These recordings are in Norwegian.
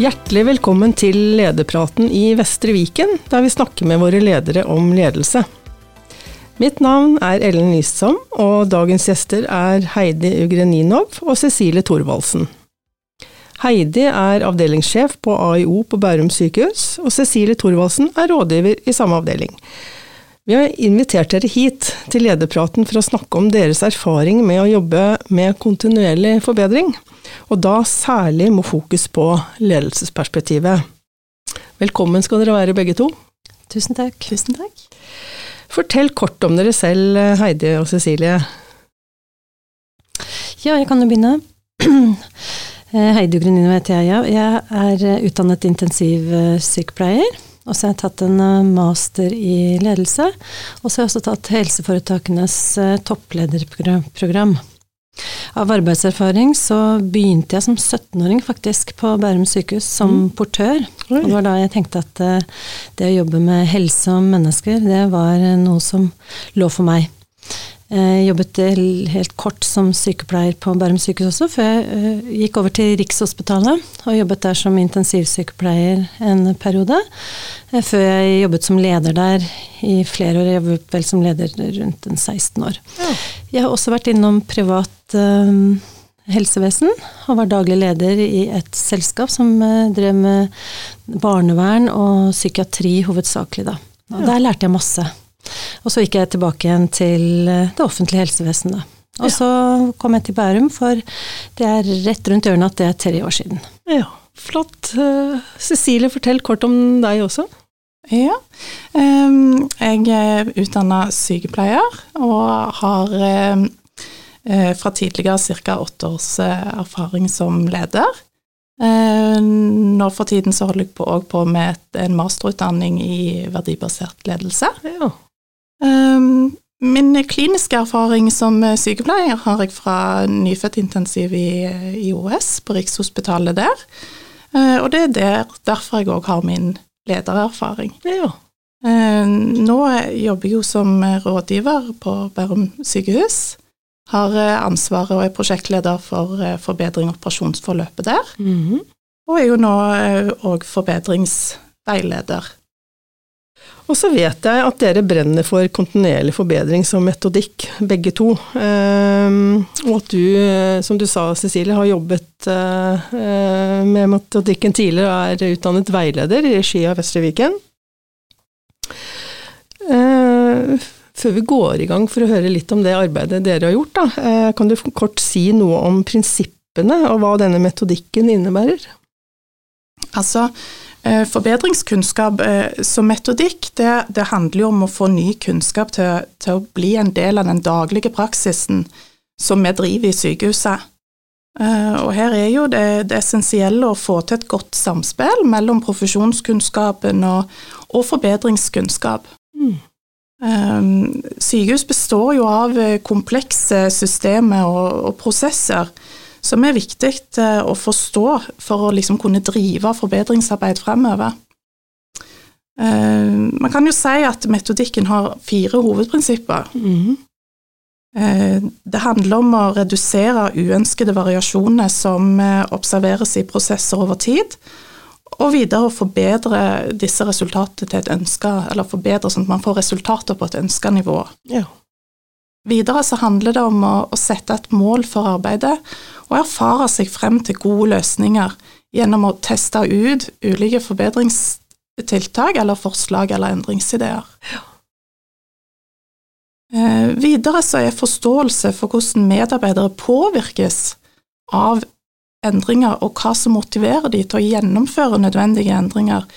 Hjertelig velkommen til lederpraten i Vestre Viken, der vi snakker med våre ledere om ledelse. Mitt navn er Ellen Lysom, og dagens gjester er Heidi Ugreninov og Cecilie Thorvaldsen. Heidi er avdelingssjef på AIO på Bærum sykehus, og Cecilie Thorvaldsen er rådgiver i samme avdeling. Vi har invitert dere hit til lederpraten for å snakke om deres erfaring med å jobbe med kontinuerlig forbedring, og da særlig med fokus på ledelsesperspektivet. Velkommen skal dere være begge to. Tusen takk. Tusen takk. Fortell kort om dere selv, Heidi og Cecilie. Ja, jeg kan jo begynne. Heidi Grunino heter jeg. Jeg er utdannet intensivsykepleier. Og så har jeg tatt en eh, master i ledelse. Og så har jeg også tatt helseforetakenes eh, topplederprogram. Av arbeidserfaring så begynte jeg som 17-åring faktisk på Bærum sykehus som mm. portør. Og det var da jeg tenkte at eh, det å jobbe med helse og mennesker, det var noe som lå for meg. Jeg jobbet helt kort som sykepleier på Bærum sykehus også, før jeg eh, gikk over til Rikshospitalet og jobbet der som intensivsykepleier en periode. Eh, før jeg jobbet som leder der i flere år. Jeg jobbet vel som leder rundt en 16 år. Ja. Jeg har også vært innom privat um, helsevesen og var daglig leder i et selskap som uh, drev med barnevern og psykiatri hovedsakelig, da. Og ja. Der lærte jeg masse. Og så gikk jeg tilbake igjen til eh, det offentlige helsevesenet. Og ja. så kom jeg til Bærum, for det er rett rundt hjørnet at det er tre år siden. Ja, flott. Eh, Cecilie, fortell kort om deg også. Ja, ehm, jeg er utdanna sykepleier og har eh, fra tidligere ca. åtte års erfaring som leder. Nå for tiden så holder jeg på, på med en masterutdanning i verdibasert ledelse. Ja. Um, min kliniske erfaring som sykepleier har jeg fra nyfødtintensiv i, i OS, på Rikshospitalet der. Uh, og det er der, derfor jeg òg har min ledererfaring. Ja. Uh, nå jobber jeg jo som rådgiver på Bærum sykehus. Har ansvaret og er prosjektleder for forbedring av operasjonsforløpet der. Mm -hmm. Og er jo nå òg forbedringsveileder og så vet jeg at dere brenner for kontinuerlig forbedring som metodikk, begge to. Um, og at du, eh, som du sa Cecilie, har jobbet uh, med metodikken tidligere og er utdannet veileder i regi av Vestre Viken. Før vi går i gang for å høre litt om det arbeidet dere har gjort, da, kan du kort si noe om prinsippene og hva denne metodikken innebærer? Altså, Eh, forbedringskunnskap eh, som metodikk, det, det, handler jo om å få ny kunnskap til, til, å bli en del av den daglige praksisen som vi driver i sykehuset. Eh, og her er jo det, det essensielle å få til et godt samspill mellom profesjonskunnskapen og, og forbedringskunnskap. Mm. Sykehus består jo av komplekse systemer og, og prosesser som er viktig eh, å forstå for å liksom kunne drive forbedringsarbeid fremover. Eh, man kan jo si at metodikken har fire hovedprinsipper. Mm. Det handler om å redusere uønskede variasjoner som observeres i prosesser over tid, og videre å forbedre disse resultatene til et ønska, eller forbedre sånn at man får resultater på et ønska nivå. Ja. Videre så handler det om å, å, sette et mål for arbeidet og erfare seg frem til gode løsninger gjennom å teste ut ulike forbedringstiltak eller forslag eller endringsideer. Eh, videre så er forståelse for hvordan medarbeidere påvirkes av endringer, og hva som motiverer de til å gjennomføre nødvendige endringer,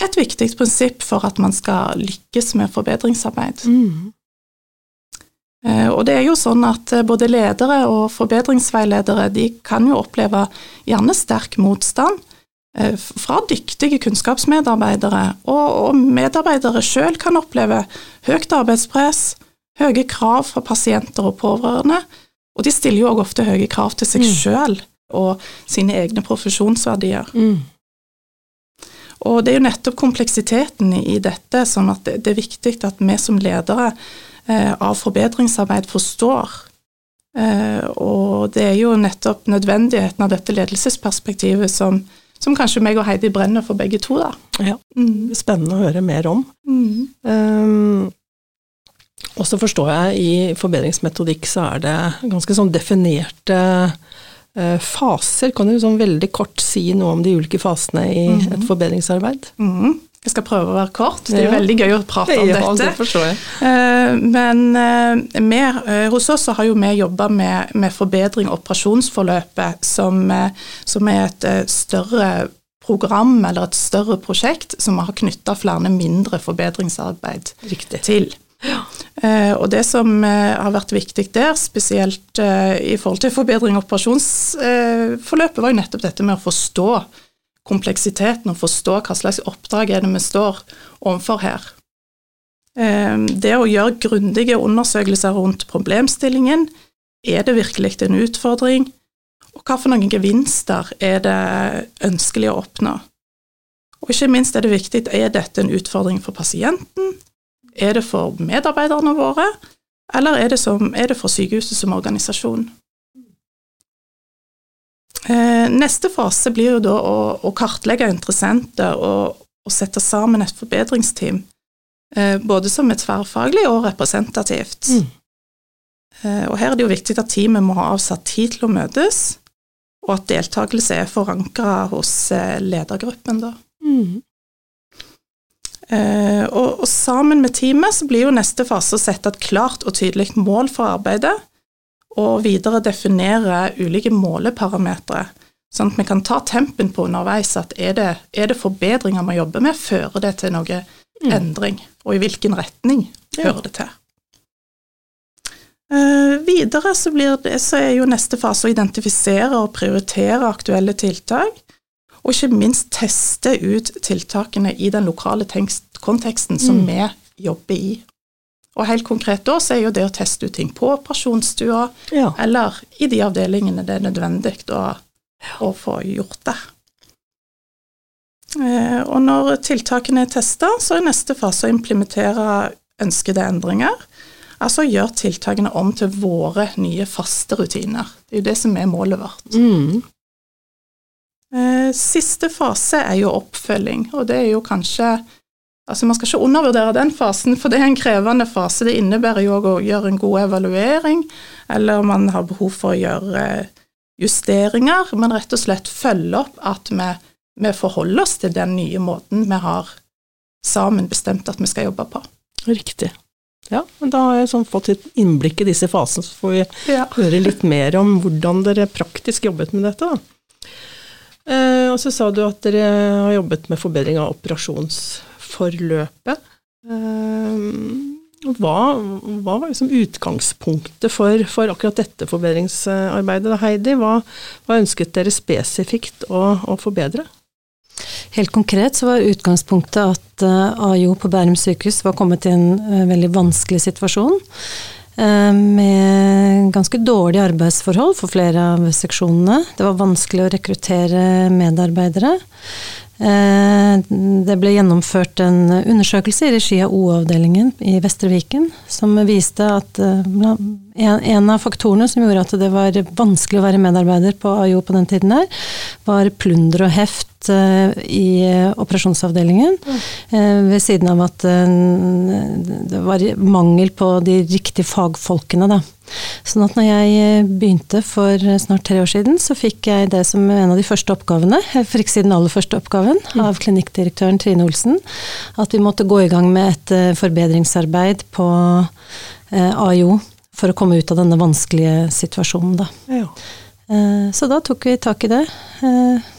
et viktig prinsipp for at man skal lykkes med forbedringsarbeid. Mm. Eh, og det er jo sånn at eh, både ledere og forbedringsveiledere de kan jo oppleve gjerne sterk motstand eh, fra dyktige kunnskapsmedarbeidere, og, medarbeidere sjøl kan oppleve høyt arbeidspress, høye krav fra pasienter og pårørende, og de stiller jo òg ofte høye krav til seg mm. sjøl og sine egne profesjonsverdier. Mm. Og det er jo nettopp kompleksiteten i dette, sånn at det er viktig at vi som ledere av forbedringsarbeid forstår. Eh, og det er jo nettopp nødvendigheten av dette ledelsesperspektivet som, som kanskje meg og Heidi brenner for begge to, da. Ja. Mm. Spennende å høre mer om. Mm. Um, og så forstår jeg i forbedringsmetodikk så er det ganske sånn definerte uh, faser. Kan du sånn veldig kort si noe om de ulike fasene i mm. et forbedringsarbeid? Mm. Jeg skal prøve å være kort. Det er jo veldig gøy å prate om dette. Det. Eh, Men eh, vi, eh, hos oss har jo vi jobba med, med forbedring av operasjonsforløpet, som, som er et større program eller et større prosjekt som vi har knytta flere mindre forbedringsarbeid Riktig. til. Ja. og det som har vært viktig der, spesielt i forhold til forbedring av operasjonsforløpet, var jo nettopp dette med å forstå kompleksiteten og forstå hva slags oppdrag er det vi står overfor her. Eh, det å gjøre grundige undersøkelser rundt problemstillingen, er det virkelig en utfordring, og hva for noen gevinster er det ønskelig å oppnå? Og ikke minst er det viktig, er dette en utfordring for pasienten? Er det for medarbeiderne våre, eller er det, som, er det for sykehuset som organisasjon? Eh, neste fase blir jo da å, å kartlegge interessenter og, og, sette sammen et forbedringsteam, eh, både som er tverrfaglig og representativt. Mm. Eh, og her er det jo viktig at teamet må ha avsatt tid til å møtes, og at deltakelse er forankra hos ledergruppen, da. Mm. Og, og sammen med teamet så blir jo neste fase å sette et klart og tydelig mål for arbeidet, og videre definere ulike måleparametere, sånn at vi kan ta tempen på underveis at er det, er det forbedringer vi jobber med, fører det til noe Mm. endring, og i hvilken retning Ja. hører det til. Eh, videre så, blir det, så er jo neste fase å identifisere og prioritere aktuelle tiltak, og ikke minst teste ut tiltakene i den lokale tekst, konteksten som Mm. vi jobber i. Og helt konkret da så er jo det å teste ut ting på operasjonsstua, Ja. eller i de avdelingene det er nødvendig å, å få gjort det. Eh, Og når tiltakene er testa, så er neste fase å implementere ønskede endringer. Altså gjøre tiltakene om til våre nye faste rutiner. Det er jo det som er målet vårt. Mm. Eh, Siste fase er jo oppfølging, og det er jo kanskje Altså Man skal ikke undervurdere den fasen, for det er en krevende fase. Det innebærer jo også å gjøre en god evaluering, eller man har behov for å gjøre eh, justeringer, men rett og slett følge opp at vi, vi forholder oss til den nye måten vi har sammen bestemt at vi skal jobbe på. Riktig. Ja, men da har jeg sånn fått et innblikk i disse fasene, så får vi Ja. høre litt mer om hvordan dere praktisk jobbet med dette. Da. Eh, og så sa du at dere har jobbet med forbedring av operasjonsforløpet. Eh, hva, hva var liksom utgangspunktet for, for akkurat dette forbedringsarbeidet, Heidi? Hva, hva ønsket dere spesifikt å, å forbedre? Helt konkret så var utgangspunktet at eh, AIO på Bærum sykehus var kommet i en eh, veldig vanskelig situasjon. Med ganske dårlige arbeidsforhold for flere av seksjonene. Det var vanskelig å rekruttere medarbeidere. Eh, Det ble gjennomført en undersøkelse i regi av O-avdelingen i Vestre Viken som viste at eh, en av faktorene som gjorde at det var vanskelig å være medarbeider på AIO på den tiden her, var plunder og heft eh, i operasjonsavdelingen. Mm. Ved siden av at det var mangel på de riktige fagfolkene, da. Sånn at når jeg eh, begynte for snart tre år siden, så fikk jeg det som en av de første oppgavene, eh, for ikke siden aller første oppgaven, av klinikkdirektøren Trine Olsen, at vi måtte gå i gang med et eh, forbedringsarbeid på eh, AIO for å komme ut av denne vanskelige situasjonen, da. Ja. Eh, Så da tok vi tak i det eh,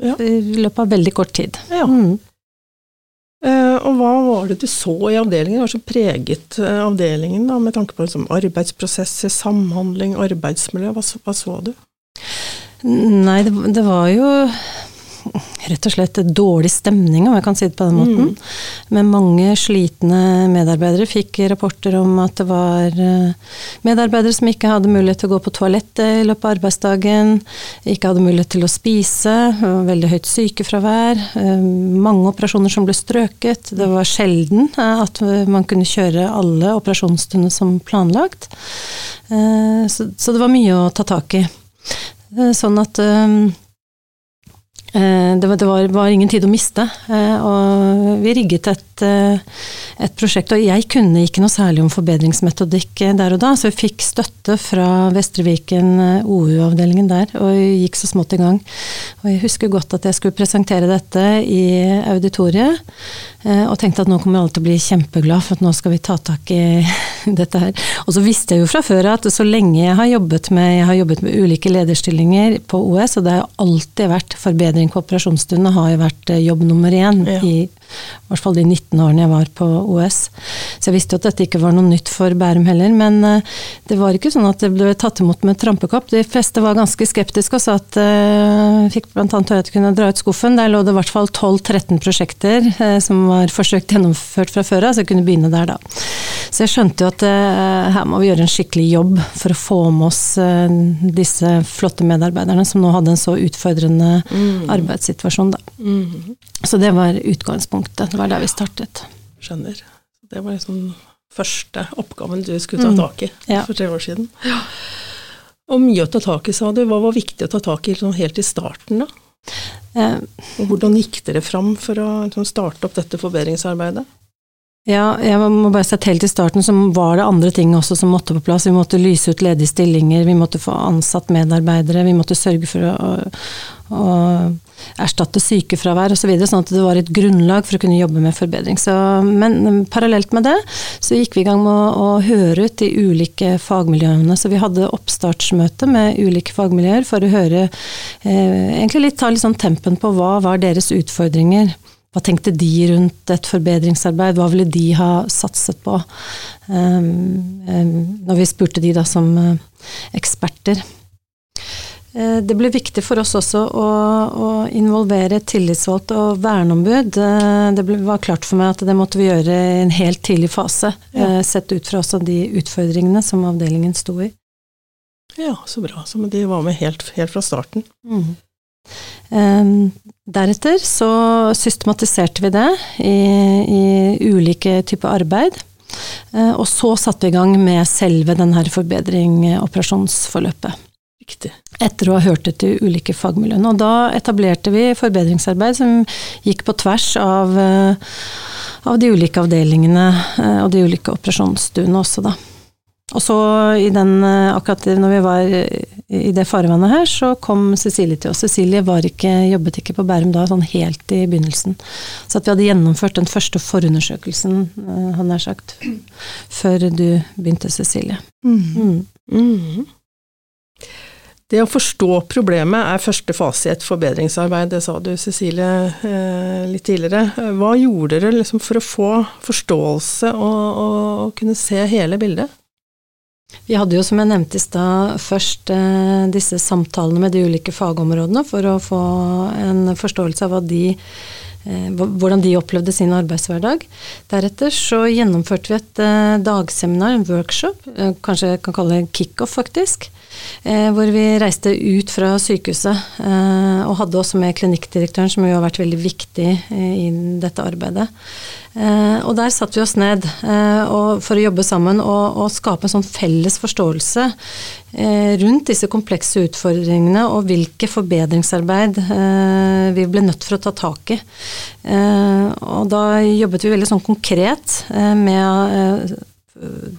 i løpet av veldig kort tid. Ja. Mm. Eh, og hva var det du så i avdelingen? Hva som preget eh, avdelingen da, med tanke på liksom, arbeidsprosesser, samhandling, arbeidsmiljø? Hva, hva så du? Nei, det, det var jo rett og slett dårlig stemning, om jeg kan si det på den måten. Med mange slitne medarbeidere. Fikk rapporter om at det var eh, medarbeidere som ikke hadde mulighet til å gå på toalettet i løpet av arbeidsdagen. Ikke hadde mulighet til å spise. Veldig høyt sykefravær. eh, Mange operasjoner som ble strøket. Det var sjelden eh, at man kunne kjøre alle operasjonsstundene som planlagt. Så, det var mye å ta tak i. Sånn at det, var, det var, ingen tid å miste. Eh, og vi rigget et, eh, et, prosjekt, og jeg kunne ikke noe særlig om forbedringsmetodikk der og da, så vi fikk støtte fra Vestre Viken OU-avdelingen der, og gikk så smått i gang. Og jeg husker godt at jeg skulle presentere dette i auditoriet, og tenkte at nå kommer alle til å bli kjempeglad, for at nå skal vi ta tak i dette her. Og så visste jeg jo fra før at så lenge jeg har jobbet med, jeg har jobbet med ulike lederstillinger på OS, og det har alltid vært forbedring forbedring på operasjonsstuene har jo vært eh, jobb nummer én ja. i i hvert fall de 19 årene jeg var på OS. Så jeg visste jo at dette ikke var noe nytt for Bærum heller, men eh, det var ikke sånn at det ble tatt imot med trampekopp. De fleste var ganske skeptiske og sa at uh, fikk bl.a. høre at de kunne dra ut skuffen. Der lå det i hvert fall 12-13 prosjekter uh, som var forsøkt gjennomført fra før av, så jeg kunne begynne der da. Så jeg skjønte jo at uh, her må vi gjøre en skikkelig jobb for å få med oss disse flotte medarbeiderne som nå hadde en så utfordrende mm. arbeidssituasjon, da. Mm. Så det var utgangspunktet. Det var der vi startet. Skjønner. Det var liksom første oppgaven du skulle ta mm. tak i mm. ja. for tre år siden. Ja. Og mye å ta tak i, sa du. Hva var viktig å ta tak i liksom, helt i starten, da? Eh. Og hvordan gikk dere fram for å liksom, starte opp dette forbedringsarbeidet? Ja, jeg må bare sette helt i starten så var det andre ting også som måtte på plass. Vi måtte lyse ut ledige stillinger, vi måtte få ansatt medarbeidere, vi måtte sørge for å, å erstatte sykefravær osv., så videre, sånn at det var et grunnlag for å kunne jobbe med forbedring. Så, men parallelt med det så gikk vi i gang med å, å, høre ut de ulike fagmiljøene. Så vi hadde oppstartsmøte med ulike fagmiljøer for å høre eh, Egentlig litt ta litt sånn tempen på hva var deres utfordringer. Hva tenkte de rundt et forbedringsarbeid, hva ville de ha satset på? Um, um, når vi spurte de da som uh, eksperter. Uh, det ble viktig for oss også å, å involvere tillitsvalgte og verneombud. Uh, det ble, var klart for meg at det måtte vi gjøre i en helt tidlig fase, ja. sett ut fra også de utfordringene som avdelingen sto i. Ja, så bra. Så de var med helt, helt fra starten. Mm. Um, deretter så systematiserte vi det i, i ulike typer arbeid. Uh, og så satte vi i gang med selve denne forbedring-operasjonsforløpet. Riktig. Etter å ha hørt etter ulike fagmiljøene. Og da etablerte vi forbedringsarbeid som gikk på tvers av, uh, av de ulike avdelingene uh, og de ulike operasjonsstuene også, da. Og så i den, eh, akkurat når vi var i det farvannet her, så kom Cecilie til oss. Cecilie ikke, jobbet ikke på Bærum da, sånn helt i begynnelsen. Så at vi hadde gjennomført den første forundersøkelsen, eh, han nær sagt, før du begynte, Cecilie. Mm. Mm. Det å forstå problemet er første fase i et forbedringsarbeid, det sa du Cecilie eh, litt tidligere. Hva gjorde dere liksom for å få forståelse og, og kunne se hele bildet? Vi hadde jo, som jeg nevnte i stad, først eh, disse samtalene med de ulike fagområdene for å få en forståelse av de, eh, hvordan de opplevde sin arbeidshverdag. Deretter så gjennomførte vi et eh, dagseminar, en workshop, eh, kanskje jeg kan kalle det kickoff faktisk, eh, hvor vi reiste ut fra sykehuset eh, og hadde også med klinikkdirektøren, som jo har vært veldig viktig i dette arbeidet. Eh, og der satte vi oss ned eh, for å jobbe sammen og, og, skape en sånn felles forståelse eh, rundt disse komplekse utfordringene og hvilke forbedringsarbeid vi ble nødt for å ta tak i. og da jobbet vi veldig sånn konkret med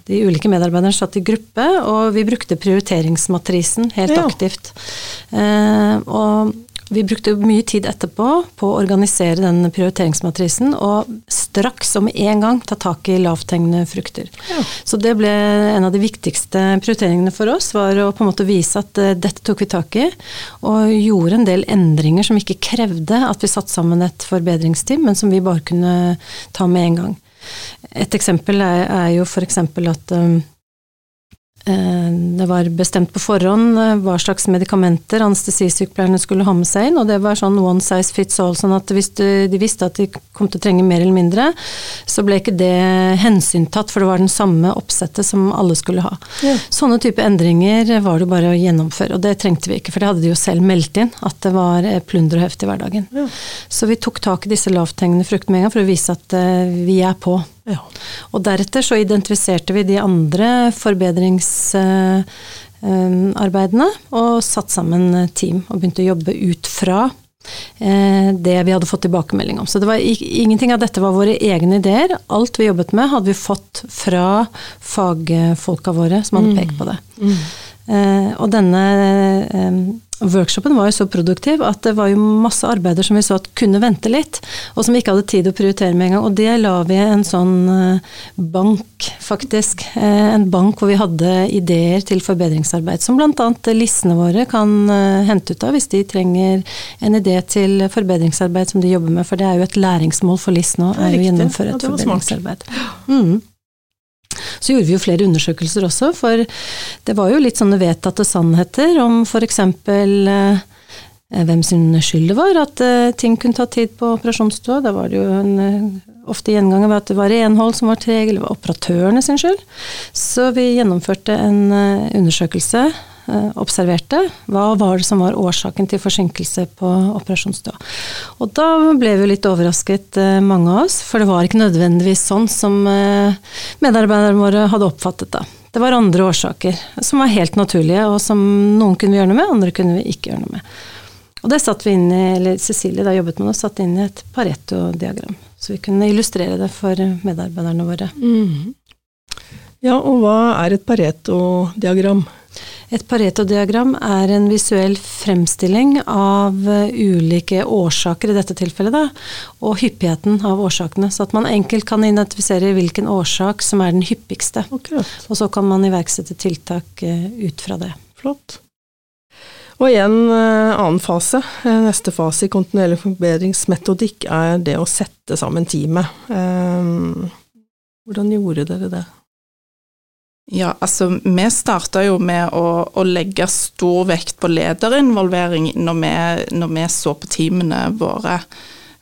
de ulike medarbeiderne satt i gruppe, og vi brukte prioriteringsmatrisen helt ja. aktivt. og vi brukte mye tid etterpå på å organisere den prioriteringsmatrisen, og straks og med en gang ta tak i lavthengende frukter. Ja. Så det ble en av de viktigste prioriteringene for oss, var å på en måte vise at uh, dette tok vi tak i, og gjorde en del endringer som ikke krevde at vi satte sammen et forbedringsteam, men som vi bare kunne ta med en gang. Et eksempel er, er jo f.eks. at um, Eh, det var bestemt på forhånd eh, hva slags medikamenter anestesisykepleierne skulle ha med seg inn, og det var sånn one size fits all, sånn at hvis de visste at de kom til å trenge mer eller mindre, så ble ikke det hensyntatt, for det var den samme oppsettet som alle skulle ha. Ja. Sånne type endringer var det bare å gjennomføre, og det trengte vi ikke, for det hadde de jo selv meldt inn, at det var eh, plunder og heft i hverdagen. Ja. Så vi tok tak i disse lavthengende fruktene med en gang for å vise at vi er på. Ja. Og deretter så identifiserte vi de andre forbedringsarbeidene og satt sammen team og begynte å jobbe ut fra eh, det vi hadde fått tilbakemelding om. Så det var ingenting av dette var våre egne ideer. Alt vi jobbet med, hadde vi fått fra fagfolka våre som hadde pekt på det. Mm. Eh, og denne eh, Workshopen var jo så produktiv at det var jo masse arbeider som vi så at kunne vente litt, og som vi ikke hadde tid å prioritere med en gang. Og det la vi en sånn eh, bank, faktisk. Eh, en bank hvor vi hadde ideer til forbedringsarbeid, som bl.a. listene våre kan eh, hente ut av hvis de trenger en idé til forbedringsarbeid som de jobber med, for det er jo et læringsmål for LIS nå, er jo å gjennomføre et forbedringsarbeid. Mm. Så gjorde vi jo flere undersøkelser også, for det var jo litt sånne vedtatte sannheter om f.eks. Eh, hvem sin skyld det var at eh, ting kunne ta tid på operasjonsstua. Da var det jo en, eh, ofte gjenganger ved at det var renhold som var treg, eller det var operatørene sin skyld. Så vi gjennomførte en eh, undersøkelse Eh, observerte. Hva var det som var årsaken til forsinkelse på operasjonsstua? Og da ble vi litt overrasket, eh, mange av oss, for det var ikke nødvendigvis sånn som eh, medarbeiderne våre hadde oppfattet det. Det var andre årsaker som var helt naturlige, og som noen kunne vi gjøre noe med, andre kunne vi ikke gjøre noe med. Og det satt vi inn i, eller Cecilie da jobbet med det, satt inn i et Pareto-diagram. Så vi kunne illustrere det for medarbeiderne våre. Mm. Ja, og hva er et Pareto-diagram? Et Pareto-diagram er en visuell fremstilling av eh, ulike årsaker i dette tilfellet, da, og hyppigheten av årsakene. Så at man enkelt kan identifisere hvilken årsak som er den hyppigste. Akkurat. Og så kan man iverksette tiltak eh, ut fra det. Flott. Og igjen uh, annen fase, neste fase i kontinuerlig forbedringsmetodikk, er det å sette sammen teamet. Hvordan gjorde dere det? Ja, altså vi starta jo med å, å, legge stor vekt på lederinvolvering når vi, når vi så på teamene våre.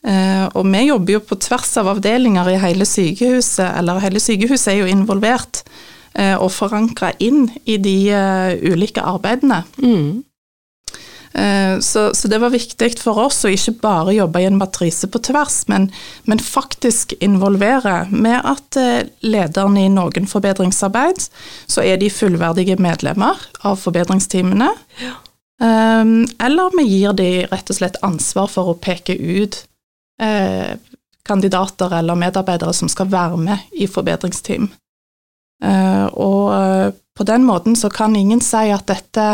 Uh, og vi jobber jo på tvers av avdelinger i hele sykehuset, eller hele sykehuset er jo involvert uh, og forankra inn i de uh, ulike arbeidene. Mm. Eh, så, så, det var viktig for oss å ikke bare jobbe i en matrise på tvers, men, men faktisk involvere med at eh, lederne i noen forbedringsarbeid, så er de fullverdige medlemmer av forbedringsteamene. Ja. Um, eller vi gir de rett og slett ansvar for å peke ut eh, kandidater eller medarbeidere som skal være med i forbedringsteam. Uh, og på den måten så kan ingen si at dette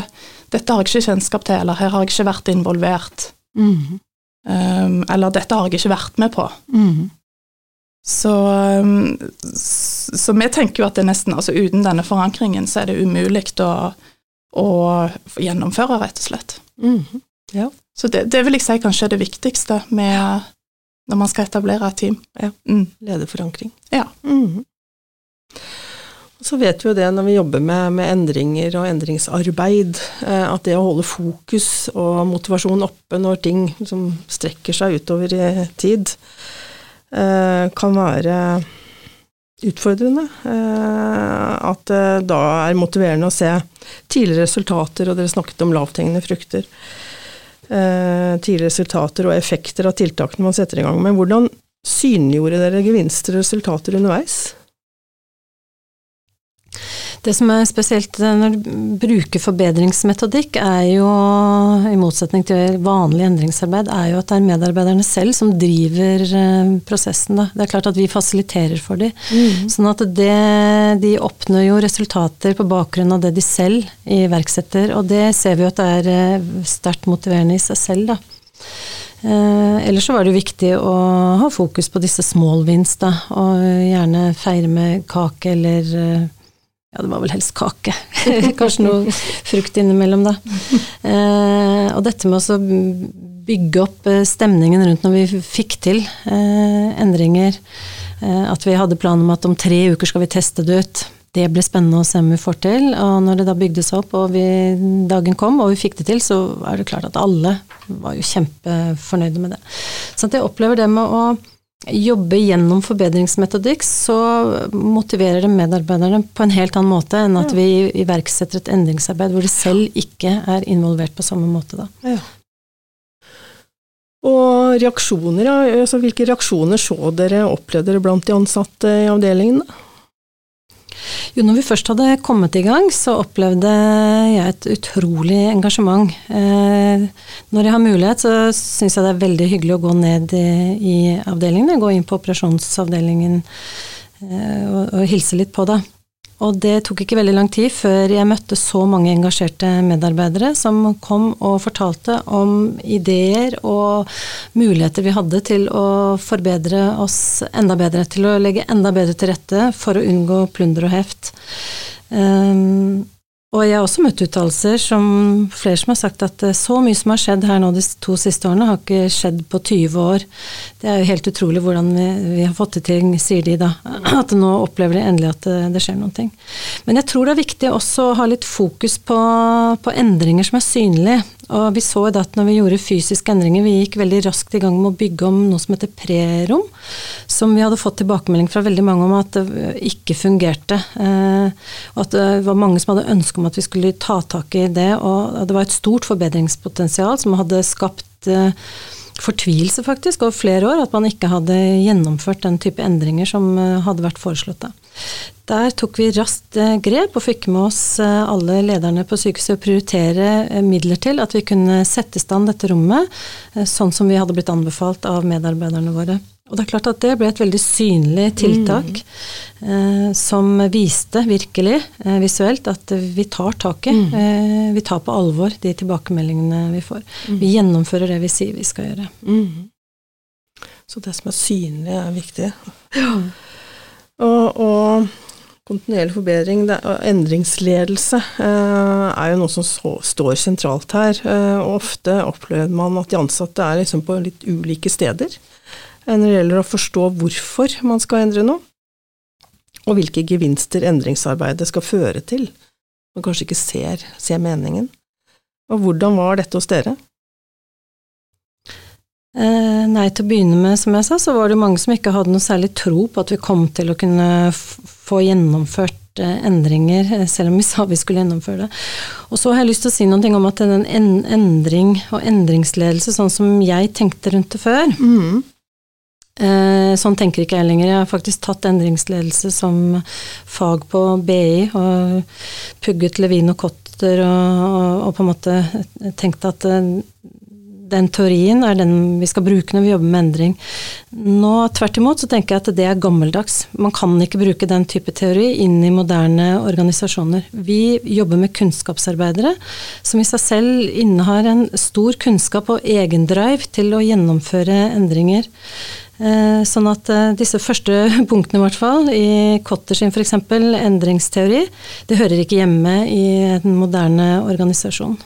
dette har jeg ikke kjennskap til, eller her har jeg ikke vært involvert. Mm. Um, eller dette har jeg ikke vært med på. Mm. Så, um, så, vi tenker jo at det nesten, altså uten denne forankringen, så er det umulig å, å gjennomføre, rett og slett. Mm. Ja. Så det, det, vil jeg si kanskje er det viktigste med når man skal etablere et team. Ja. Mm. Lederforankring. Ja. Så vet vi jo det når vi jobber med, med endringer og endringsarbeid, eh, at det å holde fokus og motivasjon oppe når ting som strekker seg utover i tid, eh, kan være utfordrende. Eh, at det da er motiverende å se tidligere resultater, og dere snakket om lavthengende frukter. Tidligere resultater og effekter av tiltakene man setter i gang med. Hvordan synliggjorde dere gevinster og resultater underveis? Det som er spesielt eh, når du bruker forbedringsmetodikk, er jo, i motsetning til vanlig endringsarbeid, er jo at det er medarbeiderne selv som driver eh, prosessen. Da. Det er klart at vi fasiliterer for dem. Mm. Sånn at det, de oppnår jo resultater på bakgrunn av det de selv iverksetter. Og det ser vi jo at det er eh, sterkt motiverende i seg selv, da. Eh, ellers så var det viktig å ha fokus på disse small wins, da, og gjerne feire med kake eller ja, det var vel helst kake. Kanskje noe frukt innimellom, da. Eh, og dette med å bygge opp eh, stemningen rundt når vi fikk til eh, endringer. Eh, at vi hadde planer om at om tre uker skal vi teste det ut. Det ble spennende å se om vi får til. Og når det da bygde seg opp, og vi, dagen kom og vi fikk det til, så er det klart at alle var jo kjempefornøyde med det. Så jeg opplever det med å jobbe gjennom forbedringsmetodikk, så motiverer det medarbeiderne på en helt annen måte enn at vi iverksetter et endringsarbeid hvor de selv ikke er involvert på samme måte. Da. Ja. Og reaksjoner, altså hvilke reaksjoner så dere opplevde dere blant de ansatte i avdelingen? Jo, når vi først hadde kommet i gang, så opplevde jeg et utrolig engasjement. Eh, når jeg har mulighet, så syns jeg det er veldig hyggelig å gå ned i, i avdelingene. Gå inn på operasjonsavdelingen eh, og, og hilse litt på det. Og det tok ikke veldig lang tid før jeg møtte så mange engasjerte medarbeidere som kom og fortalte om ideer og muligheter vi hadde til å forbedre oss enda bedre, til å legge enda bedre til rette for å unngå plunder og heft. Um, og jeg har også møtt uttalelser som flere som har sagt at eh, så mye som har skjedd her nå de to siste årene, har ikke skjedd på 20 år. Det er jo helt utrolig hvordan vi, vi har fått til, sier de da. At nå opplever de endelig at det, det, skjer noen ting. Men jeg tror det er viktig også å ha litt fokus på, på endringer som er synlige. Og vi så at når vi gjorde fysiske endringer, vi gikk veldig raskt i gang med å bygge om noe som heter prerom, som vi hadde fått tilbakemelding fra veldig mange om at det ikke fungerte. Eh, og at det var mange som hadde ønske om at vi skulle ta tak i det. Og det var et stort forbedringspotensial som hadde skapt eh, fortvilelse faktisk over flere år at man ikke hadde gjennomført den type endringer som eh, hadde vært foreslått. Da. Der tok vi raskt eh, grep og fikk med oss eh, alle lederne på sykehuset å prioritere midler til at vi kunne sette i stand dette rommet sånn som vi hadde blitt anbefalt av medarbeiderne våre. Og det er klart at det ble et veldig synlig tiltak mm. eh, som viste virkelig eh, visuelt at vi tar taket. Mm. Eh, vi tar på alvor de tilbakemeldingene vi får. Mm. Vi gjennomfører det vi sier vi skal gjøre. Mm. Så det som er synlig, er viktig. Ja. Og, og, kontinuerlig forbedring og endringsledelse eh, er jo noe som så, står sentralt her. Eh, og ofte opplever man at de ansatte er liksom på litt ulike steder når det gjelder å forstå hvorfor man skal endre noe, og hvilke gevinster endringsarbeidet skal føre til. Man kanskje ikke ser, ser meningen. Og hvordan var dette hos dere? Eh, nei, til å begynne med, som jeg sa, så var det mange som ikke hadde noe særlig tro på at vi kom til å kunne få gjennomført eh, endringer, eh, selv om vi sa vi skulle gjennomføre det. Og så har jeg lyst til å si noe om at den endring og endringsledelse, sånn som jeg tenkte rundt det før, mm. Eh, sånn tenker ikke jeg lenger. Jeg har faktisk tatt endringsledelse som fag på BI og pugget Levin og Cotter og, og, og, på en måte tenkt at eh, den teorien er den vi skal bruke når vi jobber med endring. Nå tvert imot så tenker jeg at det er gammeldags. Man kan ikke bruke den type teori inn i moderne organisasjoner. Vi jobber med kunnskapsarbeidere som i seg selv innehar en stor kunnskap og egendrive til å gjennomføre endringer. Eh, sånn at eh, disse første punktene, i hvert fall, i Kotter sin f.eks. endringsteori, det hører ikke hjemme i en moderne organisasjon.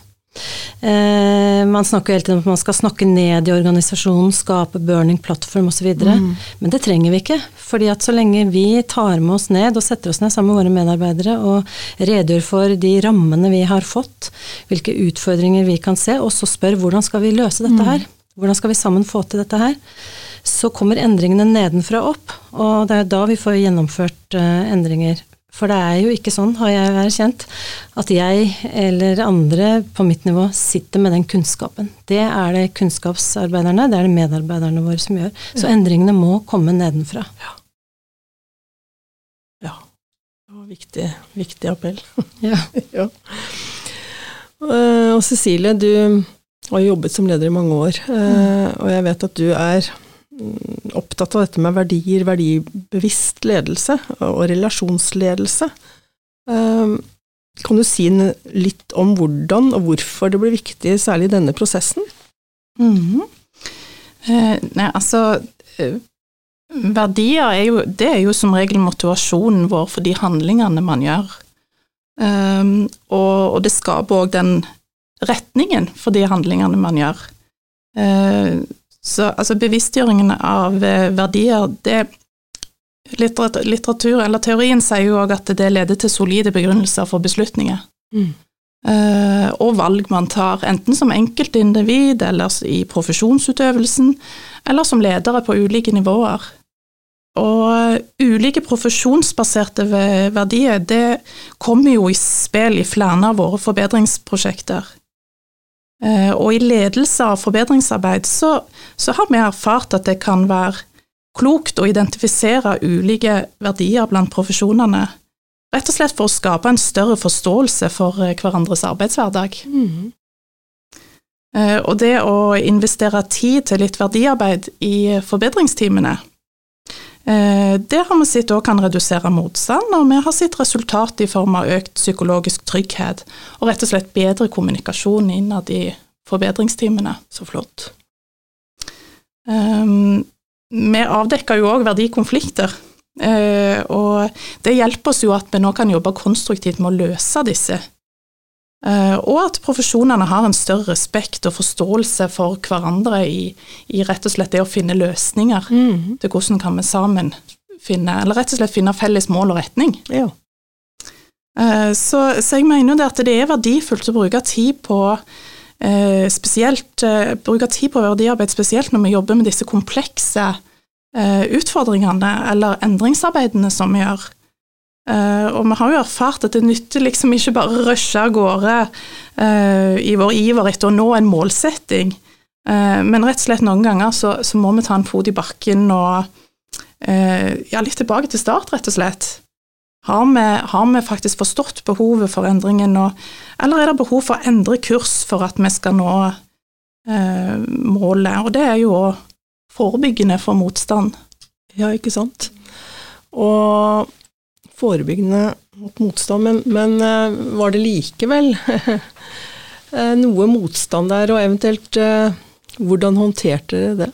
Eh, man snakker hele tiden om at man skal snakke ned i organisasjonen, skape burning platform osv. Mm. Men det trenger vi ikke. fordi at så lenge vi tar med oss ned og setter oss ned sammen med våre medarbeidere og redegjør for de rammene vi har fått, hvilke utfordringer vi kan se, og så spør hvordan skal vi løse dette mm. her? Hvordan skal vi sammen få til dette her? så kommer endringene nedenfra opp, og det er da vi får gjennomført uh, endringer. For det er jo ikke sånn, har jeg erkjent, at jeg eller andre på mitt nivå sitter med den kunnskapen. Det er det kunnskapsarbeiderne, det er det medarbeiderne våre som gjør. Så endringene må komme nedenfra. Ja. ja. Det var viktig, viktig appell. Ja. ja. Uh, og Cecilie, du har jobbet som leder i mange år, Mm. og jeg vet at du er opptatt av dette med verdier, verdibevisst ledelse og relasjonsledelse. Ehm, kan du si litt om hvordan og hvorfor det blir viktig, særlig i denne prosessen? Mm nei, altså eh, Verdier er jo, det er jo som regel motivasjonen vår for de handlingene man gjør. Um, og, og, det skaper òg den retningen for de handlingene man gjør. Uh, så altså bevisstgjøringen av eh, verdier, det Litteratur, eller teorien, sier jo òg at det leder til solide begrunnelser for beslutninger. Mm. Uh, og valg man tar, enten som enkeltindivid eller i profesjonsutøvelsen, eller som ledere på ulike nivåer. Og ulike profesjonsbaserte verdier, det kommer jo i spill i flere av våre forbedringsprosjekter. Eh, og i ledelse av forbedringsarbeid så, så, har vi erfart at det kan være klokt å identifisere ulike verdier blant profesjonene, Rett og slett for å skape en større forståelse for eh, hverandres arbeidshverdag. Eh, Og det å investere tid til litt verdiarbeid i forbedringsteamene, eh, det har vi sett òg kan redusere motstand, og vi har sett resultat i form av økt psykologisk trygghet og rett og slett bedre kommunikasjon innad i forbedringsteamene. Så flott. Um, vi avdekker jo òg verdikonflikter, eh, og det hjelper oss jo at vi nå kan jobbe konstruktivt med å løse disse. Eh, og at profesjonene har en større respekt og forståelse for hverandre i, i rett og slett det å finne løsninger mm. til hvordan kan vi sammen finne, eller rett og slett finne felles mål og retning. Ja. Eh, Så, så jeg mener jo det at det er verdifullt å bruke tid på eh, spesielt, bruke tid på verdiarbeid, spesielt når vi jobber med disse komplekse eh, utfordringene eller endringsarbeidene som vi gjør. Eh, og vi har jo erfart at det nytter liksom ikke bare å rushe av gårde uh, i vår iver etter å nå en målsetting, uh, men rett og slett noen ganger så, så må vi ta en fot i bakken og ja, litt tilbake til start, rett og slett. Har vi, har vi faktisk forstått behovet for endringen nå, eller er det behov for å endre kurs for at vi skal nå målet? Og det er jo forebyggende for motstand. Ja, ikke sant. Og forebyggende mot motstand, men, men eh, var det likevel eh, noe motstand der, og eventuelt eh, hvordan håndterte dere det?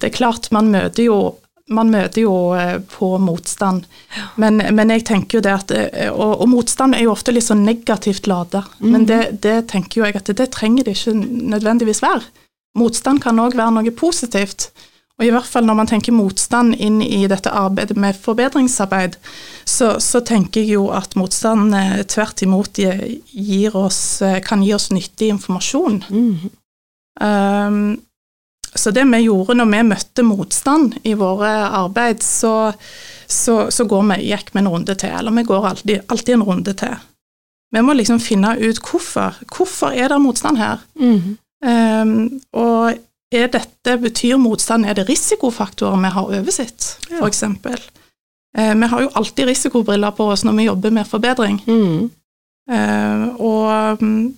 Det er klart, man møter jo, man møter jo på motstand, men, men jeg tenker jo det at Og, og motstand er jo ofte litt sånn negativt lada, men det, det tenker jo jeg at det trenger det ikke nødvendigvis være. Motstand kan òg være noe positivt. Og i hvert fall når man tenker motstand inn i dette arbeidet med forbedringsarbeid, så, så tenker jeg jo at motstand eh, tvert imot oss, eh, kan gi oss nyttig informasjon. Mm. Um, så det vi gjorde når vi møtte motstand i våre arbeid, så, så, så går vi, gikk vi en runde til, eller vi går alltid, alltid en runde til. Vi må liksom finne ut hvorfor. Hvorfor er det motstand her? Mm. Um, og er dette, betyr motstand, er det risikofaktorer vi har oversett, Ja. eksempel? Eh, vi har jo alltid risikobriller på oss når vi jobber med forbedring. Mm. Eh, og, mm,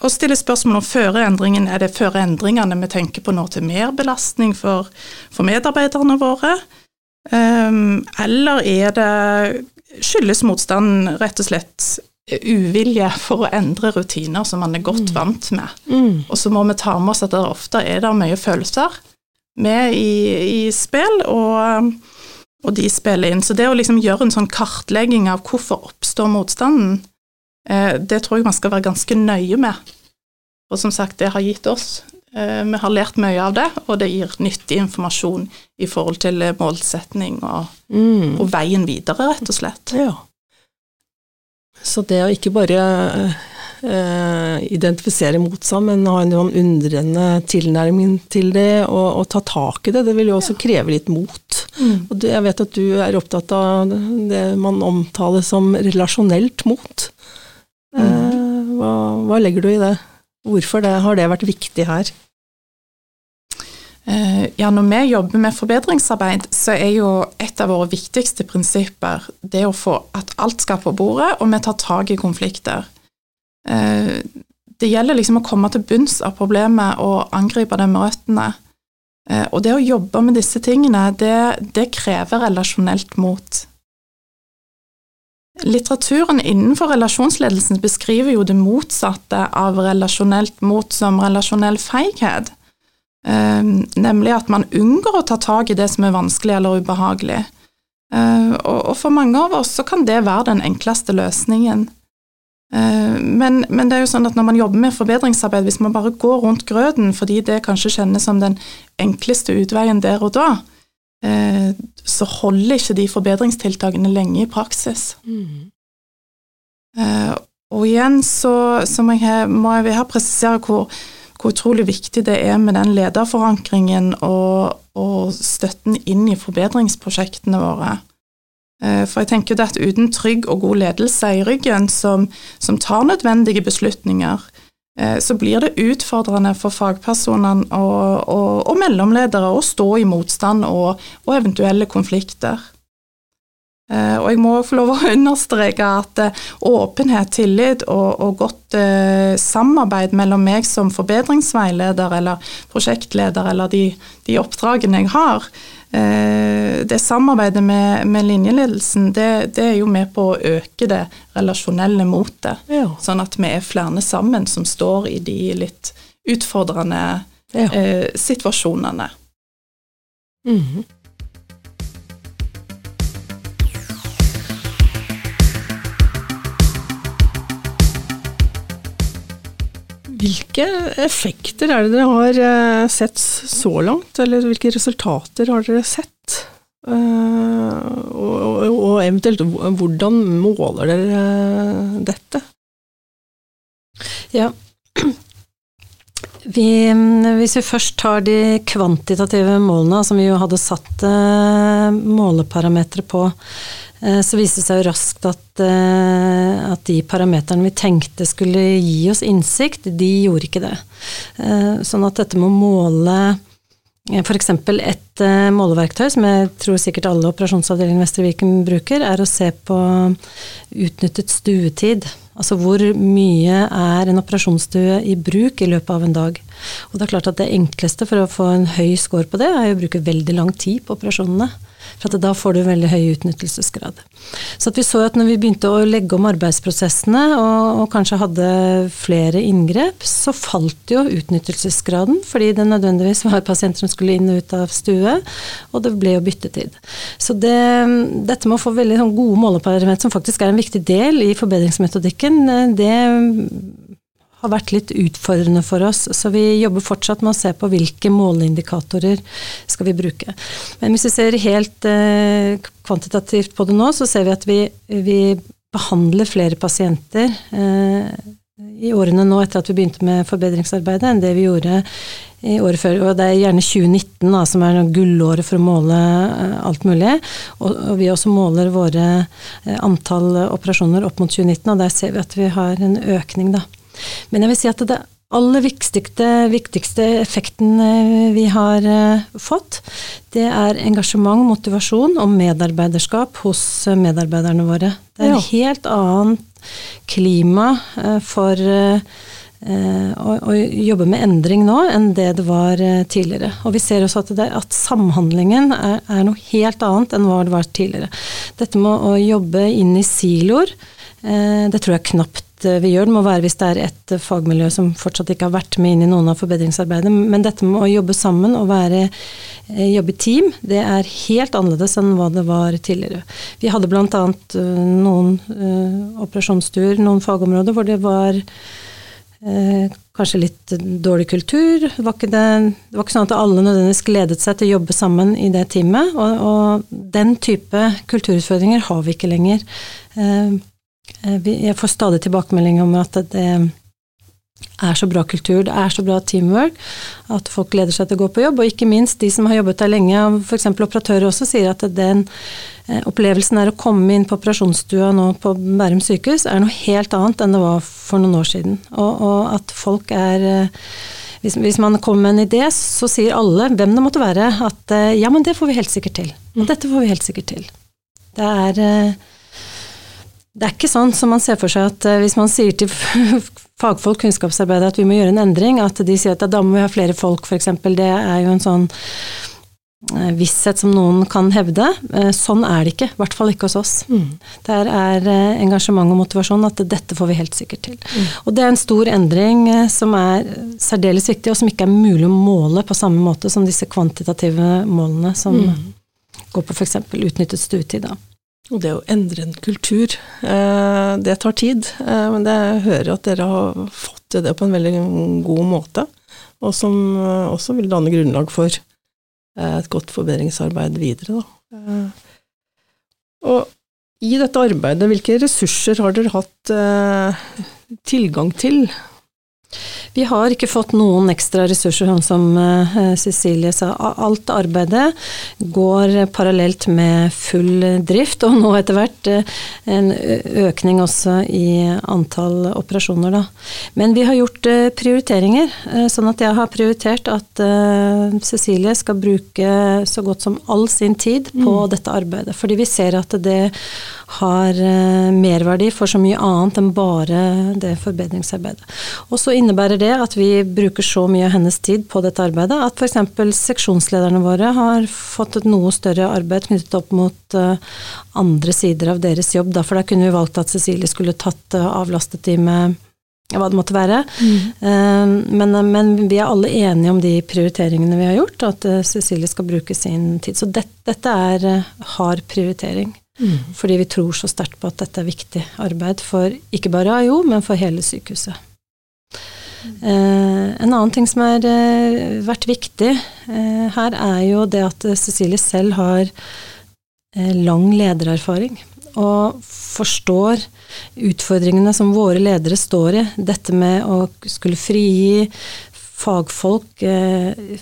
og stille spørsmål om føreendringen. er det føreendringene vi tenker på nå til merbelastning for, for medarbeiderne våre? Eh, eller er det, skyldes motstand rett og slett uvilje for å endre rutiner som man er godt vant med? Mm. Og så må vi ta med oss at det ofte er der mye følelser med i, i spill, og, og de spiller inn. Så det å liksom gjøre en sånn kartlegging av hvorfor oppstår motstanden, eh, det tror jeg man skal være ganske nøye med. Og som sagt, det har gitt oss. Eh, vi har lært mye av det, og det gir nyttig informasjon i forhold til målsetning og, mm. og veien videre, rett og slett. Ja. Så det å ikke bare eh, identifisere motstand, men ha en sånn undrende tilnærming til det, og, og ta tak i det, det vil jo også kreve litt mot. Og du, jeg vet at du er opptatt av det man omtaler som relasjonelt mot. Eh, hva, hva legger du i det? Hvorfor det, har det vært viktig her? Eh, Ja, når vi jobber med forbedringsarbeid, så er jo et av våre viktigste prinsipper det å få at alt skal på bordet, og vi tar tak i konflikter. Eh, Det gjelder liksom å komme til bunns av problemet og angripe det med røttene. Eh, Og det å jobbe med disse tingene, det, det krever relasjonelt mot. Litteraturen innenfor relasjonsledelsen beskriver jo det motsatte av relasjonelt mot som relasjonell feighet. Eh, nemlig at man unngår å ta tak i det som er vanskelig eller ubehagelig. Eh, og, og for mange av oss så kan det være den enkleste løsningen. Eh, men, men det er jo sånn at når man jobber med forbedringsarbeid, hvis man bare går rundt grøten fordi det kanskje kjennes som den enkleste utveien der og da, eh, så holder ikke de forbedringstiltakene lenge i praksis. Eh, og igjen så, så må, jeg, må jeg her presisere hvor, hvor utrolig viktig det er med den lederforankringen og, og støtten inn i forbedringsprosjektene våre. Eh, For jeg tenker det at uten trygg og god ledelse i ryggen som, som tar nødvendige beslutninger, eh, så blir det utfordrende for fagpersonene og, og, og mellomledere å stå i motstand og, og eventuelle konflikter. Eh, og jeg må få lov å understreke at eh, åpenhet, tillit og, og godt eh, samarbeid mellom meg som forbedringsveileder eller prosjektleder eller de, de oppdragene jeg har, eh, det samarbeidet med, med linjeledelsen, det, det, er jo med på å øke det relasjonelle motet. Ja. Sånn at vi er flere sammen som står i de litt utfordrende ja. eh, situasjonene. Mm -hmm. Hvilke effekter er det dere har eh, sett så langt, eller hvilke resultater har dere sett? Eh, og, og eventuelt hvordan måler dere dette? Ja, vi, hvis vi først tar de kvantitative målene, som vi jo hadde satt eh, måleparametere på, Eh, så viste det seg jo raskt at, eh, at, de parameterne vi tenkte skulle gi oss innsikt, de gjorde ikke det. Eh, sånn at dette med å måle f.eks. et måleverktøy, som jeg tror sikkert alle operasjonsavdelingene i Vestre Viken bruker, er å se på utnyttet stuetid. Altså hvor mye er en operasjonsstue i bruk i løpet av en dag. Og det er klart at det enkleste for å få en høy score på det, er å bruke veldig lang tid på operasjonene. For da får du veldig høy utnyttelsesgrad. Så vi så at når vi begynte å legge om arbeidsprosessene og, og, kanskje hadde flere inngrep, så falt jo utnyttelsesgraden, fordi det nødvendigvis var pasienter som skulle inn og ut av stue, og det ble jo byttetid. Så det, dette med å få veldig sånn gode måleparametere, som faktisk er en viktig del i forbedringsmetodikken, det har vært litt utfordrende for oss. Så vi jobber fortsatt med å se på hvilke måleindikatorer skal vi bruke. Men hvis vi ser helt eh, kvantitativt på det nå, så ser vi at vi, vi behandler flere pasienter eh, i årene nå etter at vi begynte med forbedringsarbeidet, enn det vi gjorde i året før. Og det er gjerne 2019 da, som er gullåret for å måle eh, alt mulig. Og, og, vi også måler våre eh, antall operasjoner opp mot 2019, og der ser vi at vi har en økning, da. Men jeg vil si at det aller viktigste, viktigste effekten eh, vi har eh, fått, det er engasjement, motivasjon og medarbeiderskap hos eh, medarbeiderne våre. Det er et helt annet klima for å, å, jobbe med endring nå enn det det var tidligere. Og vi ser også at, det, at samhandlingen er, er, noe helt annet enn hva det var tidligere. Dette med å jobbe inn i siloer, det tror jeg knapt vi gjør, det må være hvis det er et eh, fagmiljø som fortsatt ikke har vært med inn i noen av forbedringsarbeidet. Men dette med å jobbe sammen og være, eh, jobbe i team, det er helt annerledes enn hva det var tidligere. Vi hadde bl.a. noen operasjonsstuer, noen fagområder hvor det var kanskje litt dårlig kultur. Det var, det, det var, ikke sånn at alle nødvendigvis gledet seg til å jobbe sammen i det teamet. Og, og den type kulturutfordringer har vi ikke lenger. Eh, jeg får stadig tilbakemelding om at det er så bra kultur, det er så bra teamwork, at folk gleder seg til å gå på jobb. Og ikke minst de som har jobbet der lenge, f.eks. operatører også, sier at den eh, opplevelsen er å komme inn på operasjonsstua nå på Bærum sykehus, er noe helt annet enn det var for noen år siden. Og, og at folk er eh, hvis, hvis, man kommer med en idé, så sier alle, hvem det måtte være, at ja, men det får vi helt sikkert til. Og dette får vi helt sikkert til. Det er det er ikke sånn som man ser for seg at eh, hvis man sier til fagfolk, kunnskapsarbeidere, at vi må gjøre en endring, at de sier at da må vi ha flere folk, f.eks. Det er jo en sånn eh, visshet som noen kan hevde. Eh, sånn er det ikke, i hvert fall ikke hos oss. Mm. Der er engasjement og motivasjon at dette får vi helt sikkert til. Mm. Og det er en stor endring som er særdeles viktig, og som ikke er mulig å måle på samme måte som disse kvantitative målene som mm. går på f.eks. utnyttet stuetid. Da. Og det å endre en kultur, eh, det tar tid. Eh, men jeg hører at dere har fått til det på en veldig god måte, og som eh, også vil danne grunnlag for et godt forbedringsarbeid videre. Og i dette arbeidet, hvilke ressurser har dere hatt tilgang til? Vi har ikke fått noen ekstra ressurser, sånn som uh, Cecilie sa. Alt arbeidet går parallelt med full drift, og nå etter hvert uh, en økning også i antall operasjoner, da. Men vi har gjort uh, prioriteringer, sånn at jeg har prioritert at Cecilie skal bruke så godt som all sin tid på mm. dette arbeidet. Fordi vi ser at det har merverdi for så mye annet enn bare det forbedringsarbeidet. Og så innebærer det at vi bruker så mye av hennes tid på dette arbeidet at f.eks. seksjonslederne våre har fått et noe større arbeid knyttet opp mot uh, andre sider av deres jobb. Derfor for da kunne vi valgt at Cecilie skulle tatt uh, avlastet de med hva det måtte være. Mm. Uh, men, men, vi er alle enige om de prioriteringene vi har gjort, at Cecilie skal bruke sin tid. Så det, dette er hard prioritering. Mm. Fordi vi tror så sterkt på at dette er viktig arbeid for ikke bare AIO, men for hele sykehuset. Eh, en annen ting som har eh, vært viktig eh, her, er jo det at Cecilie selv har lang ledererfaring. Og forstår utfordringene som våre ledere står i. Dette med å skulle frigi fagfolk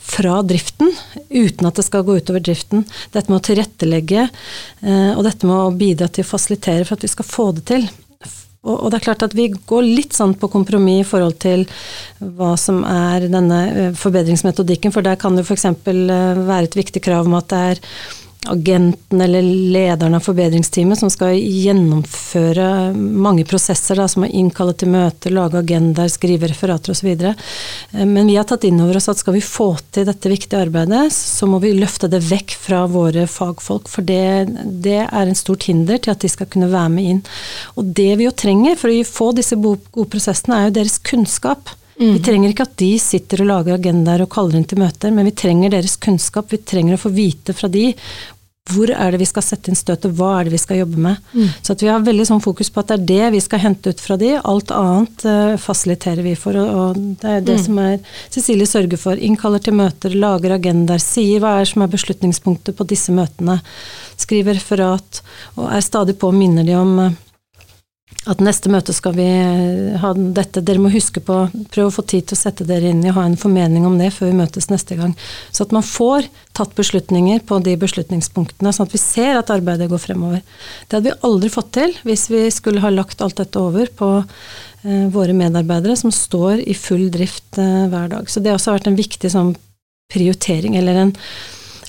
fra driften, uten at det skal gå utover driften. Dette med å tilrettelegge, og dette med å bidra til å fasilitere for at vi skal få det til. Og, og, det er klart at vi går litt sånn på kompromiss i forhold til hva som er denne eh, forbedringsmetodikken, for der kan det f.eks. Eh, være et viktig krav om at det er agenten eller lederen av forbedringsteamet som skal gjennomføre mange prosesser, da, som å innkalle til møter, lage agendaer, skrive referater osv. Eh, men vi har tatt inn over oss at skal vi få til dette viktige arbeidet, så må vi løfte det vekk fra våre fagfolk. For det, det er en stort hinder til at de skal kunne være med inn. Og det vi jo trenger for å få disse gode prosessene, er jo deres kunnskap. Mm. Vi trenger ikke at de sitter og lager agendaer og kaller inn til møter, men vi trenger deres kunnskap. Vi trenger å få vite fra de hvor er det vi skal sette inn støtet, hva er det vi skal jobbe med. Mm. Så at vi har veldig sånn fokus på at det er det vi skal hente ut fra de, alt annet uh, fasiliterer vi for. Og, og det er det mm. som er Cecilie sørger for. Innkaller til møter, lager agendaer, sier hva er som er beslutningspunktet på disse møtene. Skriver referat og er stadig på og minner de om uh, at neste møte skal vi eh, ha dette, dere må huske på, prøve å få tid til å sette dere inn i og ha en formening om det før vi møtes neste gang. Så at man får tatt beslutninger på de beslutningspunktene, sånn at vi ser at arbeidet går fremover. Det hadde vi aldri fått til hvis vi skulle ha lagt alt dette over på eh, våre medarbeidere som står i full drift eh, hver dag. Så det har også vært en viktig sånn prioritering, eller en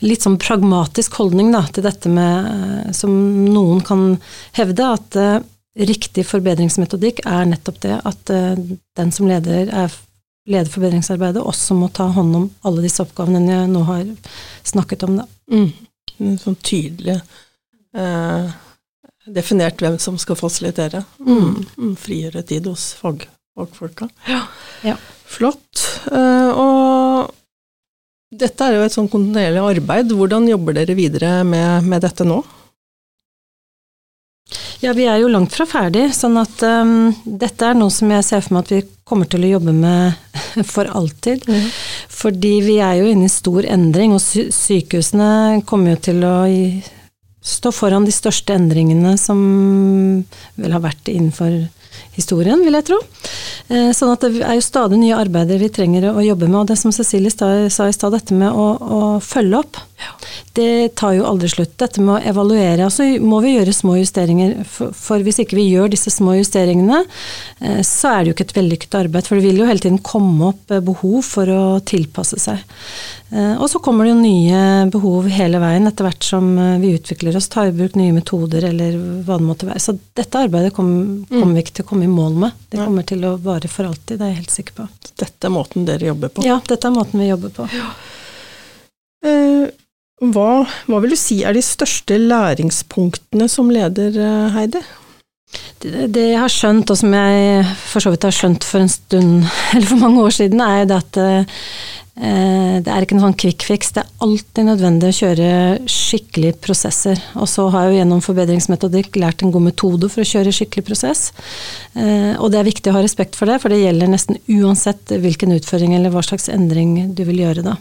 litt sånn pragmatisk holdning da, til dette med, eh, som noen kan hevde, at eh, riktig forbedringsmetodikk er nettopp det at uh, den som leder, er, leder forbedringsarbeidet, også må ta hånd om alle disse oppgavene jeg nå har snakket om. Da. Mm. Sånn tydelig uh, definert hvem som skal fasilitere. Mm. Mm. Frigjøre tid hos fag, fagfolka. Ja. ja. Flott. Uh, og dette er jo et sånn kontinuerlig arbeid. Hvordan jobber dere videre med, med dette nå? Ja, vi er jo langt fra ferdig, sånn at um, dette er noe som jeg ser for meg at vi kommer til å jobbe med for alltid. Mm. Fordi vi er jo inne i stor endring, og sy sykehusene kommer jo til å stå foran de største endringene som vel har vært innenfor historien, vil jeg tro. Eh, sånn at det er jo stadig nye arbeider vi trenger å jobbe med. Og det som Cecilie sa i stad, dette med å, å, følge opp, det tar jo aldri slutt. Dette med å evaluere. altså så må vi gjøre små justeringer. For, for, hvis ikke vi gjør disse små justeringene, eh, så er det jo ikke et vellykket arbeid. For det vil jo hele tiden komme opp eh, behov for å tilpasse seg. Og så kommer det jo nye behov hele veien etter hvert som vi utvikler oss, tar i bruk nye metoder eller hva det måtte være. Så dette arbeidet kommer, kom vi ikke til å komme i mål med. Det kommer til å vare for alltid, det er jeg helt sikker på. Dette er måten dere jobber på? Ja, dette er måten vi jobber på. Ja. Eh, hva, hva, vil du si er de største læringspunktene som leder, eh, Heidi? Det, det, jeg har skjønt, og som jeg for så vidt har skjønt for en stund, eller for mange år siden, er det at Eh, det er ikke noen sånn quick fix. Det er alltid nødvendig å kjøre skikkelige prosesser. Og så har jeg jo gjennom forbedringsmetodikk lært en god metode for å kjøre skikkelig prosess. Eh, og det er viktig å ha respekt for det, for det gjelder nesten uansett hvilken utføring eller hva slags endring du vil gjøre da.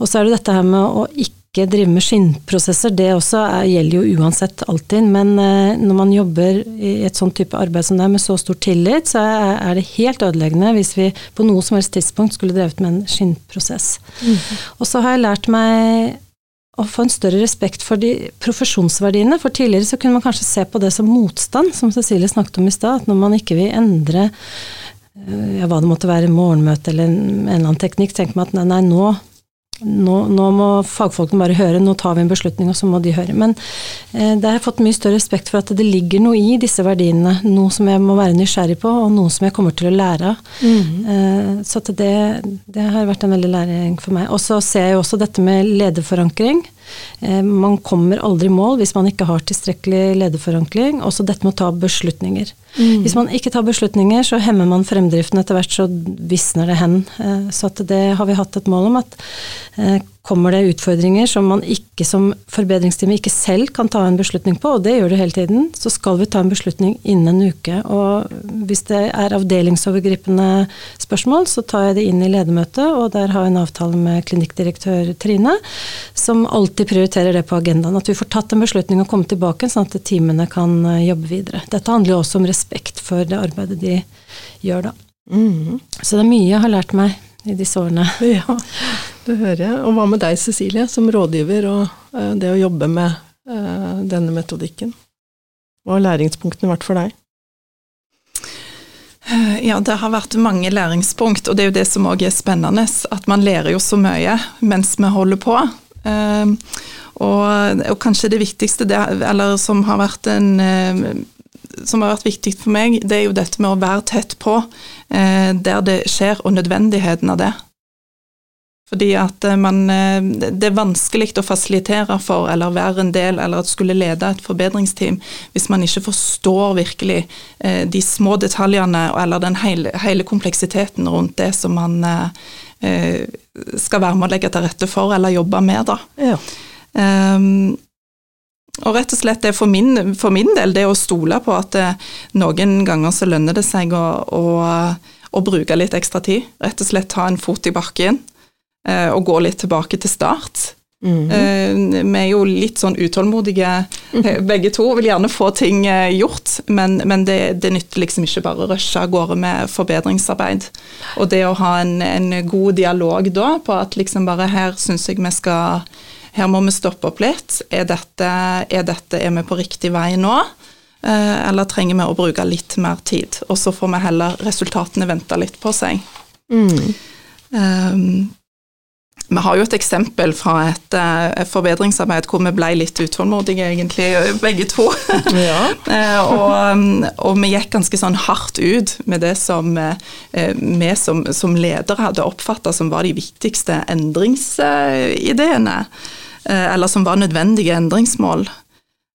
Og så er det dette her med å ikke ikke drive med skinnprosesser, det også er, gjelder jo uansett alltid. Men eh, når man jobber i et sånn type arbeid som det er, med så stor tillit, så er, er, det helt ødeleggende hvis vi på noe som helst tidspunkt skulle drevet med en skinnprosess. Mm. Og så har jeg lært meg å få en større respekt for de profesjonsverdiene. For tidligere så kunne man kanskje se på det som motstand, som Cecilie snakket om i stad. At når man ikke vil endre eh, ja, hva det måtte være, morgenmøte eller en, en eller annen teknikk, tenker man at nei, nei nå nå, nå, må fagfolkene bare høre, nå tar vi en beslutning, og så må de høre. Men eh, det har jeg fått mye større respekt for at det ligger noe i disse verdiene. Noe som jeg må være nysgjerrig på, og noe som jeg kommer til å lære av. Mm. Eh, så det, det, har vært en veldig læring for meg. Og så ser jeg jo også dette med lederforankring. Eh, man kommer aldri i mål hvis man ikke har tilstrekkelig lederforankring. Også dette med å ta beslutninger. Mm. Hvis man ikke tar beslutninger, så hemmer man fremdriften. Etter hvert så visner det hen. Eh, så det har vi hatt et mål om at eh, kommer det utfordringer som man ikke som forbedringsteam ikke selv kan ta en beslutning på, og det gjør det hele tiden, så skal vi ta en beslutning innen en uke. Og hvis det er avdelingsovergripende spørsmål, så tar jeg det inn i ledermøtet, og der har jeg en avtale med klinikkdirektør Trine, som alltid prioriterer det på agendaen. At vi får tatt en beslutning og komme tilbake, sånn at teamene kan eh, jobbe videre. Dette handler jo også om respekt for det arbeidet de gjør, da. Mm. Så det er mye jeg har lært meg i disse årene. Ja, det hører jeg. Og hva med deg, Cecilie, som rådgiver og uh, det å jobbe med uh, denne metodikken? Hva har læringspunktene vært for deg? Eh, ja, det har vært mange læringspunkt, og det er jo det som òg er spennende. At man lærer jo så mye mens vi holder på. Og, og, kanskje det viktigste, det, eller som har vært en som har vært viktig for meg, det er jo dette med å være tett på eh, der det skjer, og nødvendigheten av det. Fordi at eh, man eh, Det er vanskelig å fasilitere for eller være en del eller at skulle lede et forbedringsteam hvis man ikke forstår virkelig eh, de små detaljene eller den hele, hele kompleksiteten rundt det som man skal være med å legge til rette for eller jobbe med. da. Ja. Um, og rett og slett det for min, for min del, det å stole på at det, noen ganger så lønner det seg å, å, å, bruke litt ekstra tid. Rett og slett ta en fot i bakken eh, og gå litt tilbake til start. Mm -hmm. vi er jo litt sånn utålmodige eh, begge to, vil gjerne få ting gjort, men, men det, det, nytter liksom ikke bare å rushe av gårde med forbedringsarbeid. Og det å ha en, en god dialog da på at liksom bare her syns jeg vi skal her må vi stoppe opp litt. Er dette, er dette er vi på riktig vei nå? Eh, eller trenger vi å bruke litt mer tid? Og så får vi heller resultatene vente litt på seg. Mm. Um, vi har jo et eksempel fra et, et forbedringsarbeid hvor vi ble litt utålmodige, egentlig, begge to. Ja. og, og, vi gikk ganske sånn hardt ut med det som vi som, som ledere hadde oppfatta som var de viktigste endringsideene. Eh, eller som var nødvendige endringsmål.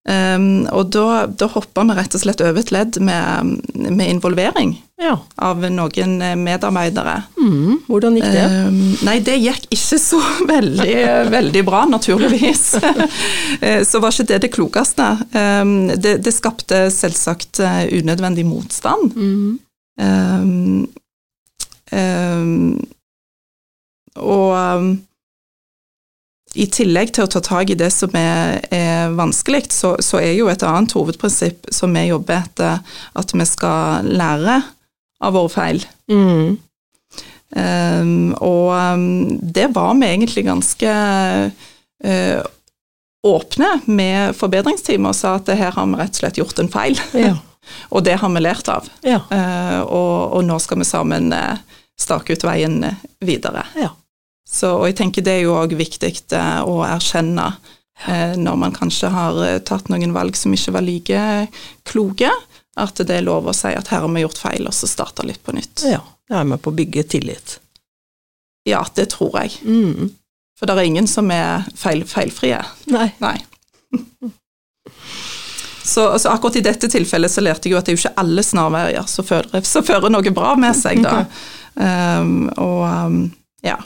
Um, og da, da hoppa vi rett og slett over et ledd med, med involvering ja. av noen medarbeidere. Mm, hvordan gikk det? Um, nei, det gikk ikke så veldig, veldig bra, naturligvis. Eh, så var ikke det det klokeste. Um, det, det, skapte selvsagt eh, unødvendig motstand. Mm. og i tillegg til å ta tak i det som er, er vanskelig, så, så, er jo et annet hovedprinsipp som vi jobber etter, at vi skal lære av våre feil. Mm. Um, og um, det var vi egentlig ganske uh, åpne med forbedringsteamet og sa at her har vi rett og slett gjort en feil. Ja. og det har vi lært av. Ja. Uh, og, og, nå skal vi sammen uh, stake ut veien videre. Ja. Så, og jeg tenker det er jo òg viktig eh, å erkjenne eh, når man kanskje har eh, tatt noen valg som ikke var like kloke, at det er lov å si at her har vi gjort feil, og så starte litt på nytt. Ja, jeg er med på å bygge tillit. Ja, det tror jeg. Mm. For det er ingen som er feil, feilfrie. Nei. Nei. Så, altså, akkurat i dette tilfellet så lærte jeg jo at det er jo ikke alle snarveier som fører noe bra med seg, da. Um, og um, ja.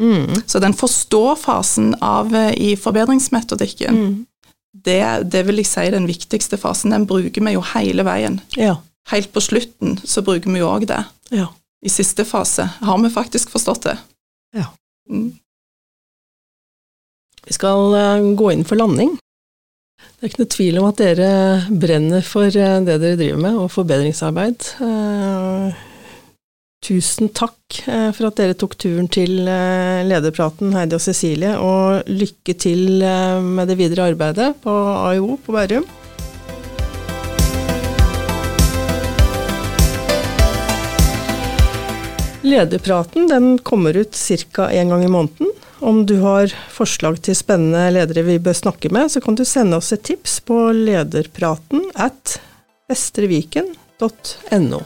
Mm. Så den forstå-fasen av eh, i forbedringsmetodikken, mm. det, det, vil jeg si er den viktigste fasen. Den bruker vi jo hele veien. Ja. Helt på slutten så bruker vi jo òg det. Ja. I siste fase har vi faktisk forstått det. Ja. Mm. Vi skal eh, gå inn for landing. Det er ikke noe tvil om at dere brenner for eh, det dere driver med, og forbedringsarbeid. Eh, tusen takk for at dere tok turen til lederpraten, Heidi og Cecilie, og lykke til med det videre arbeidet på AIO på Bærum. Lederpraten den kommer ut ca. én gang i måneden. Om du har forslag til spennende ledere vi bør snakke med, så kan du sende oss et tips på lederpraten at vestreviken.no.